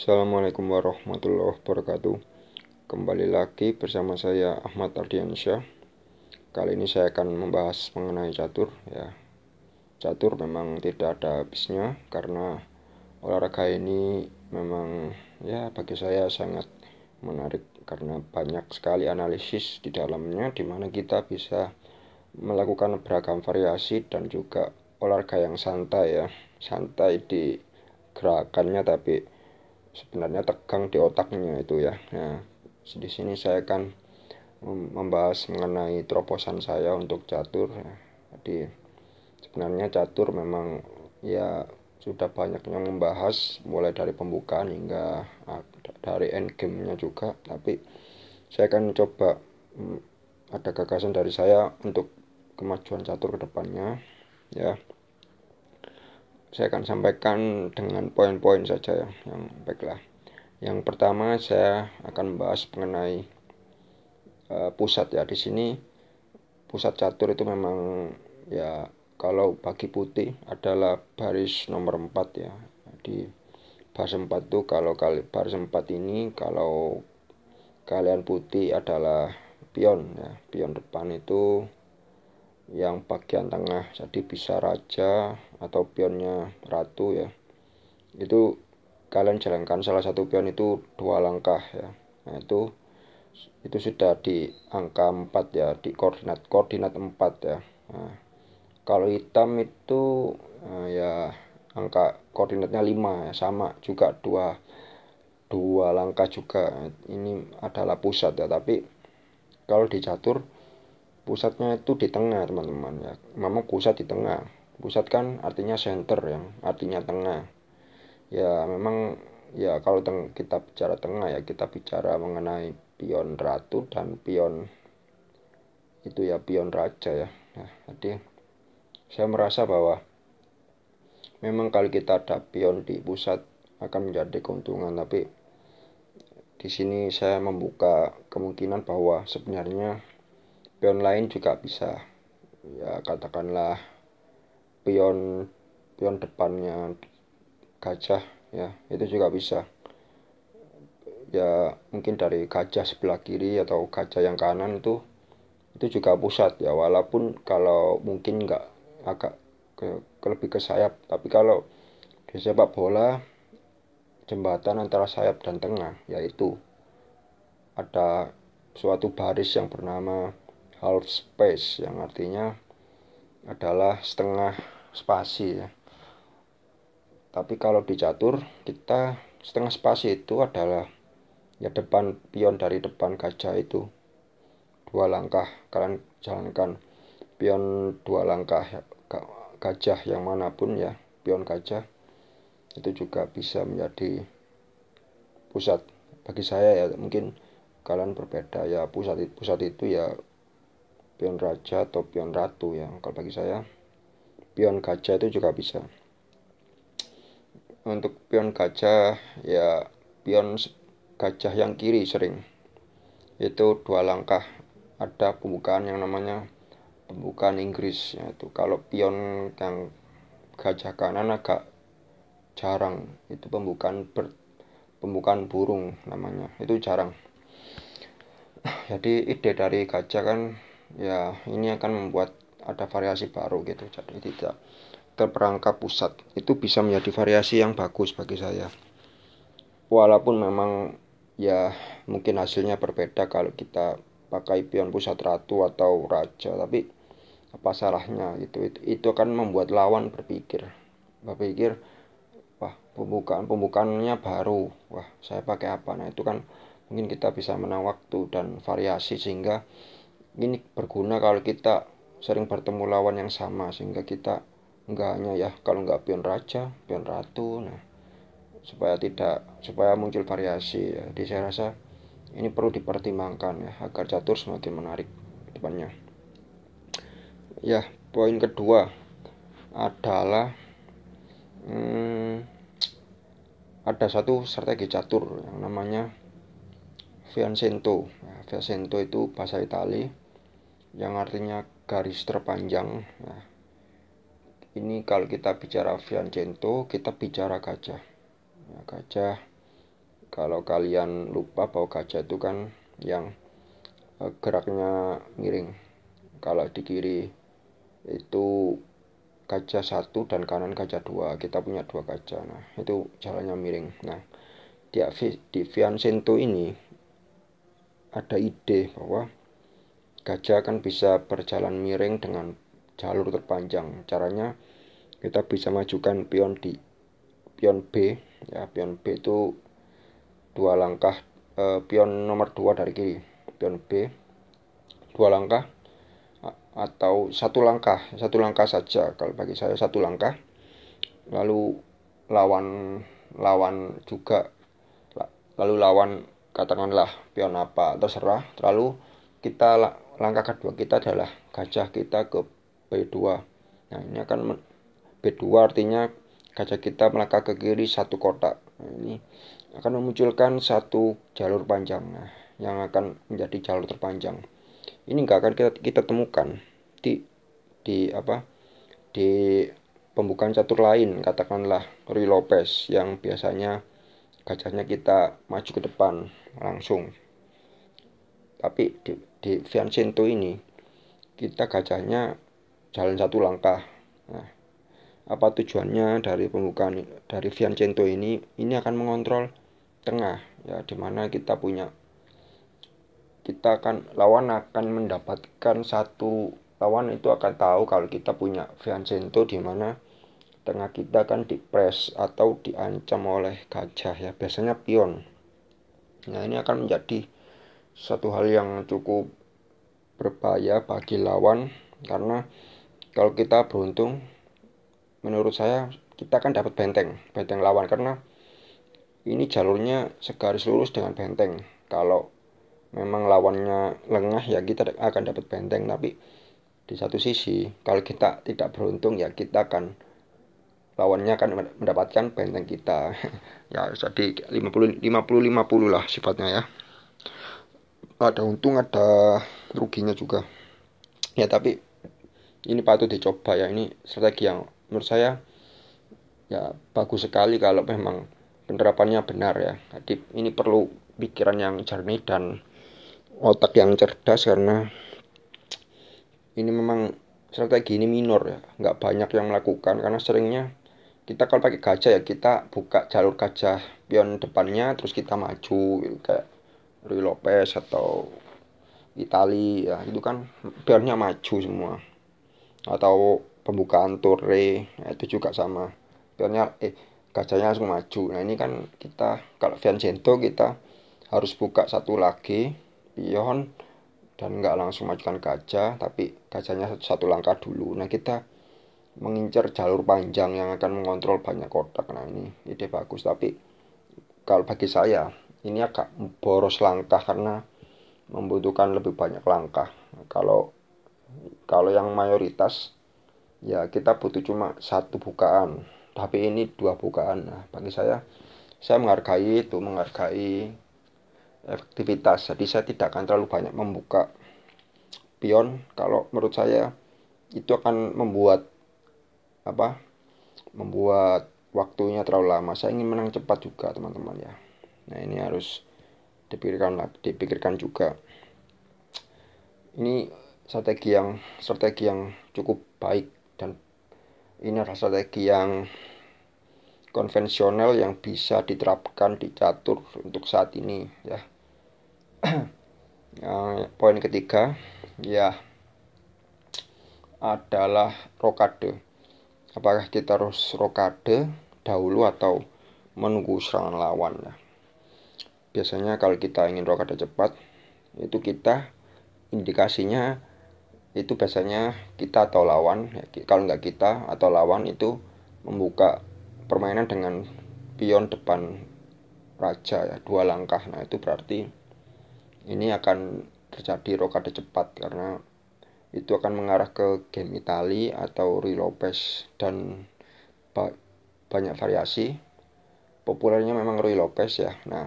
Assalamualaikum warahmatullahi wabarakatuh. Kembali lagi bersama saya Ahmad Ardiansyah. Kali ini saya akan membahas mengenai catur ya. Catur memang tidak ada habisnya Karena olahraga ini memang ya bagi saya sangat menarik Karena banyak sekali analisis di dalamnya Di mana kita bisa melakukan beragam variasi dan juga olahraga yang santai ya. Santai di gerakannya tapi sebenarnya tegang di otaknya itu ya. Nah, di sini saya akan membahas mengenai terobosan saya untuk catur. Jadi sebenarnya catur memang ya sudah banyak yang membahas mulai dari pembukaan hingga dari end game-nya juga. Tapi saya akan coba mm, ada gagasan dari saya untuk kemajuan catur ke depannya ya saya akan sampaikan dengan poin-poin saja ya, yang baiklah. Yang pertama saya akan membahas mengenai uh, pusat ya di sini pusat catur itu memang ya kalau bagi putih adalah baris nomor 4 ya. Di baris 4 itu kalau kali baris 4 ini kalau kalian putih adalah pion ya. Pion depan itu yang bagian tengah jadi bisa raja atau pionnya ratu ya. Itu kalian jalankan salah satu pion itu dua langkah ya. Nah itu itu sudah di angka 4 ya di koordinat koordinat 4 ya. Nah, kalau hitam itu nah, ya angka koordinatnya 5 ya sama juga dua dua langkah juga. Ini adalah pusat ya tapi kalau di catur pusatnya itu di tengah teman-teman ya. Memang pusat di tengah. Pusat kan artinya center yang artinya tengah. Ya memang ya kalau teng kita bicara tengah ya kita bicara mengenai pion ratu dan pion itu ya pion raja ya. Nah, jadi saya merasa bahwa memang kalau kita ada pion di pusat akan menjadi keuntungan tapi di sini saya membuka kemungkinan bahwa sebenarnya pion lain juga bisa. Ya katakanlah pion pion depannya gajah ya itu juga bisa. Ya mungkin dari gajah sebelah kiri atau gajah yang kanan itu itu juga pusat ya. Walaupun kalau mungkin nggak agak ke, ke lebih ke sayap tapi kalau di sepak bola jembatan antara sayap dan tengah yaitu ada suatu baris yang bernama half space yang artinya adalah setengah spasi ya. Tapi kalau di catur kita setengah spasi itu adalah ya depan pion dari depan gajah itu. Dua langkah kalian jalankan. Pion dua langkah ya, gajah yang mana pun ya pion gajah itu juga bisa menjadi pusat. Bagi saya ya mungkin kalian berbeda ya pusat pusat itu ya pion raja atau pion ratu ya. Kalau bagi saya pion gajah itu juga bisa. Untuk pion gajah ya pion gajah yang kiri sering. Itu dua langkah. Ada pembukaan yang namanya pembukaan Inggris yaitu kalau pion yang gajah kanan agak jarang itu pembukaan ber, pembukaan burung namanya. Itu jarang. Jadi ide dari gajah kan ya ini akan membuat ada variasi baru gitu. Jadi tidak terperangkap pusat. Itu bisa menjadi variasi yang bagus bagi saya. Walaupun memang ya mungkin hasilnya berbeda kalau kita pakai pion pusat ratu atau raja. Tapi apa salahnya gitu? Itu, itu akan membuat lawan berpikir. Berpikir wah pembukaan pembukaannya baru. Wah saya pakai apa? Nah itu kan mungkin kita bisa menang waktu dan variasi sehingga ini berguna kalau kita sering bertemu lawan yang sama sehingga kita enggak hanya ya kalau enggak pion raja pion ratu nah supaya tidak supaya muncul variasi ya. jadi saya rasa ini perlu dipertimbangkan ya agar catur semakin menarik depannya ya poin kedua adalah hmm, ada satu strategi catur yang namanya Fiancento. Nah, Fiancento itu bahasa Italia yang artinya garis terpanjang. Nah, ini kalau kita bicara Fiancento, kita bicara gajah. Ya, gajah kalau kalian lupa bahwa gajah itu kan yang eh, geraknya miring kalau di kiri itu gajah satu dan kanan gajah dua kita punya dua gajah nah itu jalannya miring nah di, di Viancento ini ada ide bahwa gajah kan bisa berjalan miring dengan jalur terpanjang. Caranya kita bisa majukan pion di pion B. Ya pion B itu dua langkah eh, pion nomor dua dari kiri pion B. Dua langkah atau satu langkah satu langkah saja. Kalau bagi saya satu langkah. Lalu lawan lawan juga lalu lawan katakanlah pion apa terserah. Lalu kita langkah kedua kita adalah gajah kita ke B2 nah ini akan B2 artinya gajah kita melangkah ke kiri satu kotak. Nah, ini akan memunculkan satu jalur panjang nah, yang akan menjadi jalur terpanjang. Ini nggak akan kita, kita temukan di di apa di pembukaan catur lain katakanlah Rui Lopez yang biasanya gajahnya kita maju ke depan langsung. Tapi di, di Viancento ini kita gajahnya jalan satu langkah. Nah apa tujuannya dari pembukaan dari Viancento ini? Ini akan mengontrol tengah ya di mana kita punya kita akan lawan akan mendapatkan satu lawan itu akan tahu kalau kita punya Viancento di mana tengah kita kan dipres atau diancam oleh gajah ya. Biasanya pion. Nah ini akan menjadi satu hal yang cukup berbahaya bagi lawan karena kalau kita beruntung menurut saya kita akan dapat benteng benteng lawan. Karena ini jalurnya segaris lurus dengan benteng. Kalau memang lawannya lengah ya kita akan dapat benteng. Tapi di satu sisi kalau kita tidak beruntung ya kita akan lawannya akan mendapatkan benteng kita. Ya jadi 50 50 50 lah sifatnya ya. Ada untung ada ruginya juga. Ya tapi ini patut dicoba ya. Ini strategi yang menurut saya ya bagus sekali kalau memang penerapannya benar ya. Jadi ini perlu pikiran yang jernih dan otak yang cerdas karena ini memang strategi ini minor ya. Nggak banyak yang melakukan karena seringnya kita kalau pakai gajah ya kita buka jalur gajah pion depannya terus kita maju gitu, kayak Rui Lopez atau Itali ya itu kan pionnya maju semua. Atau pembukaan Torre ya, itu juga sama. Pionnya eh gajahnya langsung maju. Nah ini kan kita kalau Viancento kita harus buka satu lagi pion dan nggak langsung majukan gajah tapi gajahnya satu langkah dulu. Nah kita mengincar jalur panjang yang akan mengontrol banyak kotak. Nah ini ide bagus. Tapi kalau bagi saya ini agak boros langkah karena membutuhkan lebih banyak langkah. Kalau kalau yang mayoritas ya kita butuh cuma satu bukaan. Tapi ini dua bukaan. Nah bagi saya saya menghargai itu menghargai efektivitas. Jadi saya tidak akan terlalu banyak membuka pion. Kalau menurut saya itu akan membuat apa membuat waktunya terlalu lama saya ingin menang cepat juga teman-teman ya nah ini harus dipikirkan dipikirkan juga ini strategi yang strategi yang cukup baik dan ini adalah strategi yang konvensional yang bisa diterapkan di catur untuk saat ini ya. yang poin ketiga ya adalah rokade. Apakah kita harus rokade dahulu atau menunggu serangan lawan ya. Biasanya kalau kita ingin rokade cepat itu kita indikasinya itu biasanya kita atau lawan ya, kalau nggak kita atau lawan itu membuka permainan dengan pion depan raja ya dua langkah nah itu berarti ini akan terjadi rokade cepat karena itu akan mengarah ke game Itali atau Rui Lopez dan ba banyak variasi. Populernya memang Rui Lopez ya. Nah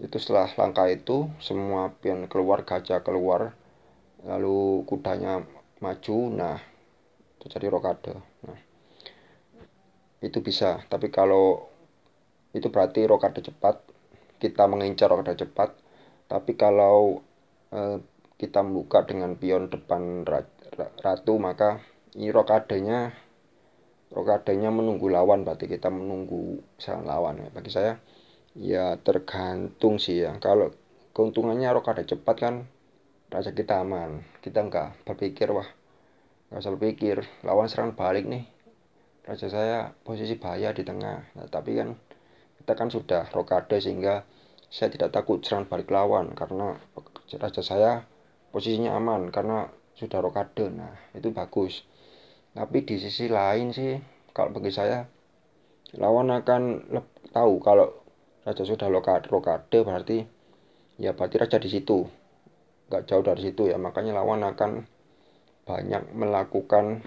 itu setelah langkah itu semua pion keluar gajah keluar lalu kudanya maju. Nah terjadi rokade. Nah itu bisa. Tapi kalau itu berarti rokade cepat. Kita mengincar rokade cepat. Tapi kalau eh, kita membuka dengan pion depan ratu maka ini rokadenya rokadenya menunggu lawan berarti kita menunggu serangan lawan. Ya. bagi saya ya tergantung sih ya. Kalau keuntungannya rokade cepat kan raja kita aman. Kita enggak berpikir wah nggak usah berpikir lawan serang balik nih. Raja saya posisi bahaya di tengah. Nah, tapi kan kita kan sudah rokade sehingga saya tidak takut serang balik lawan. Karena raja saya posisinya aman karena sudah rokade nah itu bagus tapi di sisi lain sih kalau bagi saya lawan akan tahu kalau raja sudah rokade, rokade berarti ya berarti raja di situ nggak jauh dari situ ya makanya lawan akan banyak melakukan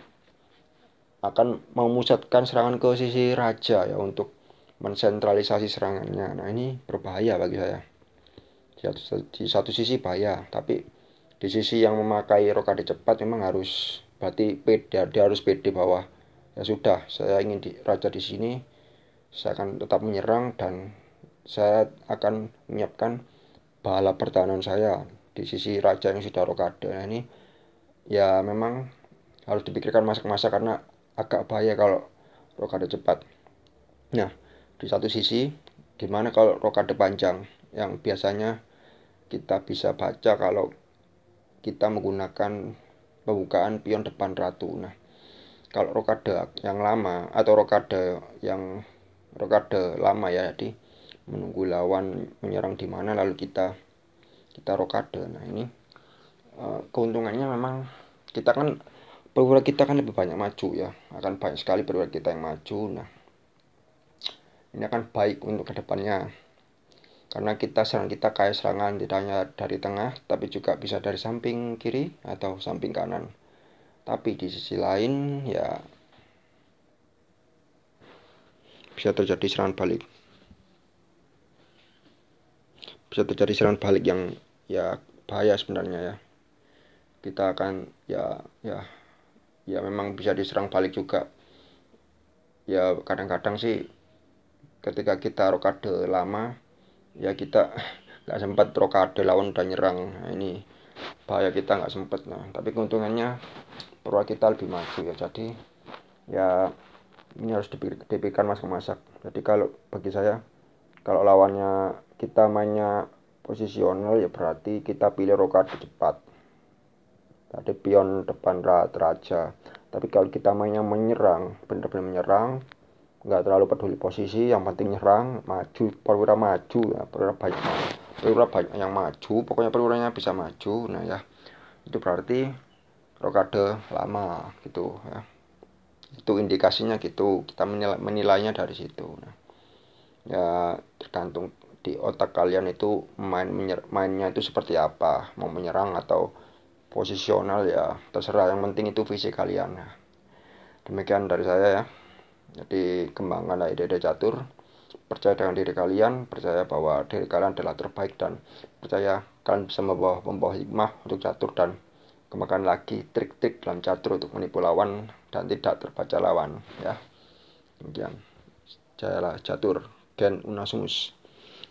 akan memusatkan serangan ke sisi raja ya untuk mensentralisasi serangannya. Nah ini berbahaya bagi saya. Di satu, di satu sisi bahaya, tapi di sisi yang memakai rokade cepat memang harus berarti pede, dia harus pede bahwa ya sudah saya ingin di, raja di sini, saya akan tetap menyerang dan saya akan menyiapkan bala pertahanan saya di sisi raja yang sudah rokade. Nah ini ya memang harus dipikirkan masa-masa karena agak bahaya kalau rokade cepat. Nah, di satu sisi, gimana kalau rokade panjang yang biasanya kita bisa baca kalau kita menggunakan pembukaan pion depan ratu. Nah, kalau rokade yang lama atau rokade yang rokade lama ya, jadi menunggu lawan menyerang di mana lalu kita kita rokade. Nah, ini uh, keuntungannya memang kita kan perwira kita kan lebih banyak maju ya akan banyak sekali perwira kita yang maju nah ini akan baik untuk ke depannya karena kita serang kita kayak serangan tidak hanya dari tengah tapi juga bisa dari samping kiri atau samping kanan. Tapi di sisi lain ya bisa terjadi serangan balik. Bisa terjadi serangan balik yang ya bahaya sebenarnya ya. Kita akan ya ya ya memang bisa diserang balik juga. Ya kadang-kadang sih ketika kita rokade lama ya kita nggak sempat rokade lawan udah nyerang. Nah, ini bahaya kita nggak sempat nah. Tapi keuntungannya perwa kita lebih maju ya. Jadi ya ini harus dipikirkan masak-masak. Jadi kalau bagi saya kalau lawannya kita mainnya posisional ya berarti kita pilih rokade cepat. Ada pion depan raja. Tapi kalau kita mainnya menyerang benar-benar menyerang nggak terlalu peduli posisi yang penting nyerang maju perwira maju ya perwira banyak perwira banyak yang maju pokoknya perwiranya bisa maju nah ya. Itu berarti rokade lama gitu ya. Itu indikasinya gitu kita menilainya dari situ nah. Ya tergantung di otak kalian itu main mainnya itu seperti apa mau menyerang atau posisional ya terserah yang penting itu visi kalian nah, demikian dari saya ya jadi kembangkan ide-ide catur. Percaya dengan diri kalian percaya bahwa diri kalian adalah terbaik dan percaya kalian bisa membawa membawa hikmah untuk catur dan kembangkan lagi trik-trik dalam catur untuk menipu lawan dan tidak terbaca lawan ya. Demikian saya lah catur Gen Unasumus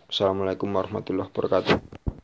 Assalamualaikum warahmatullahi wabarakatuh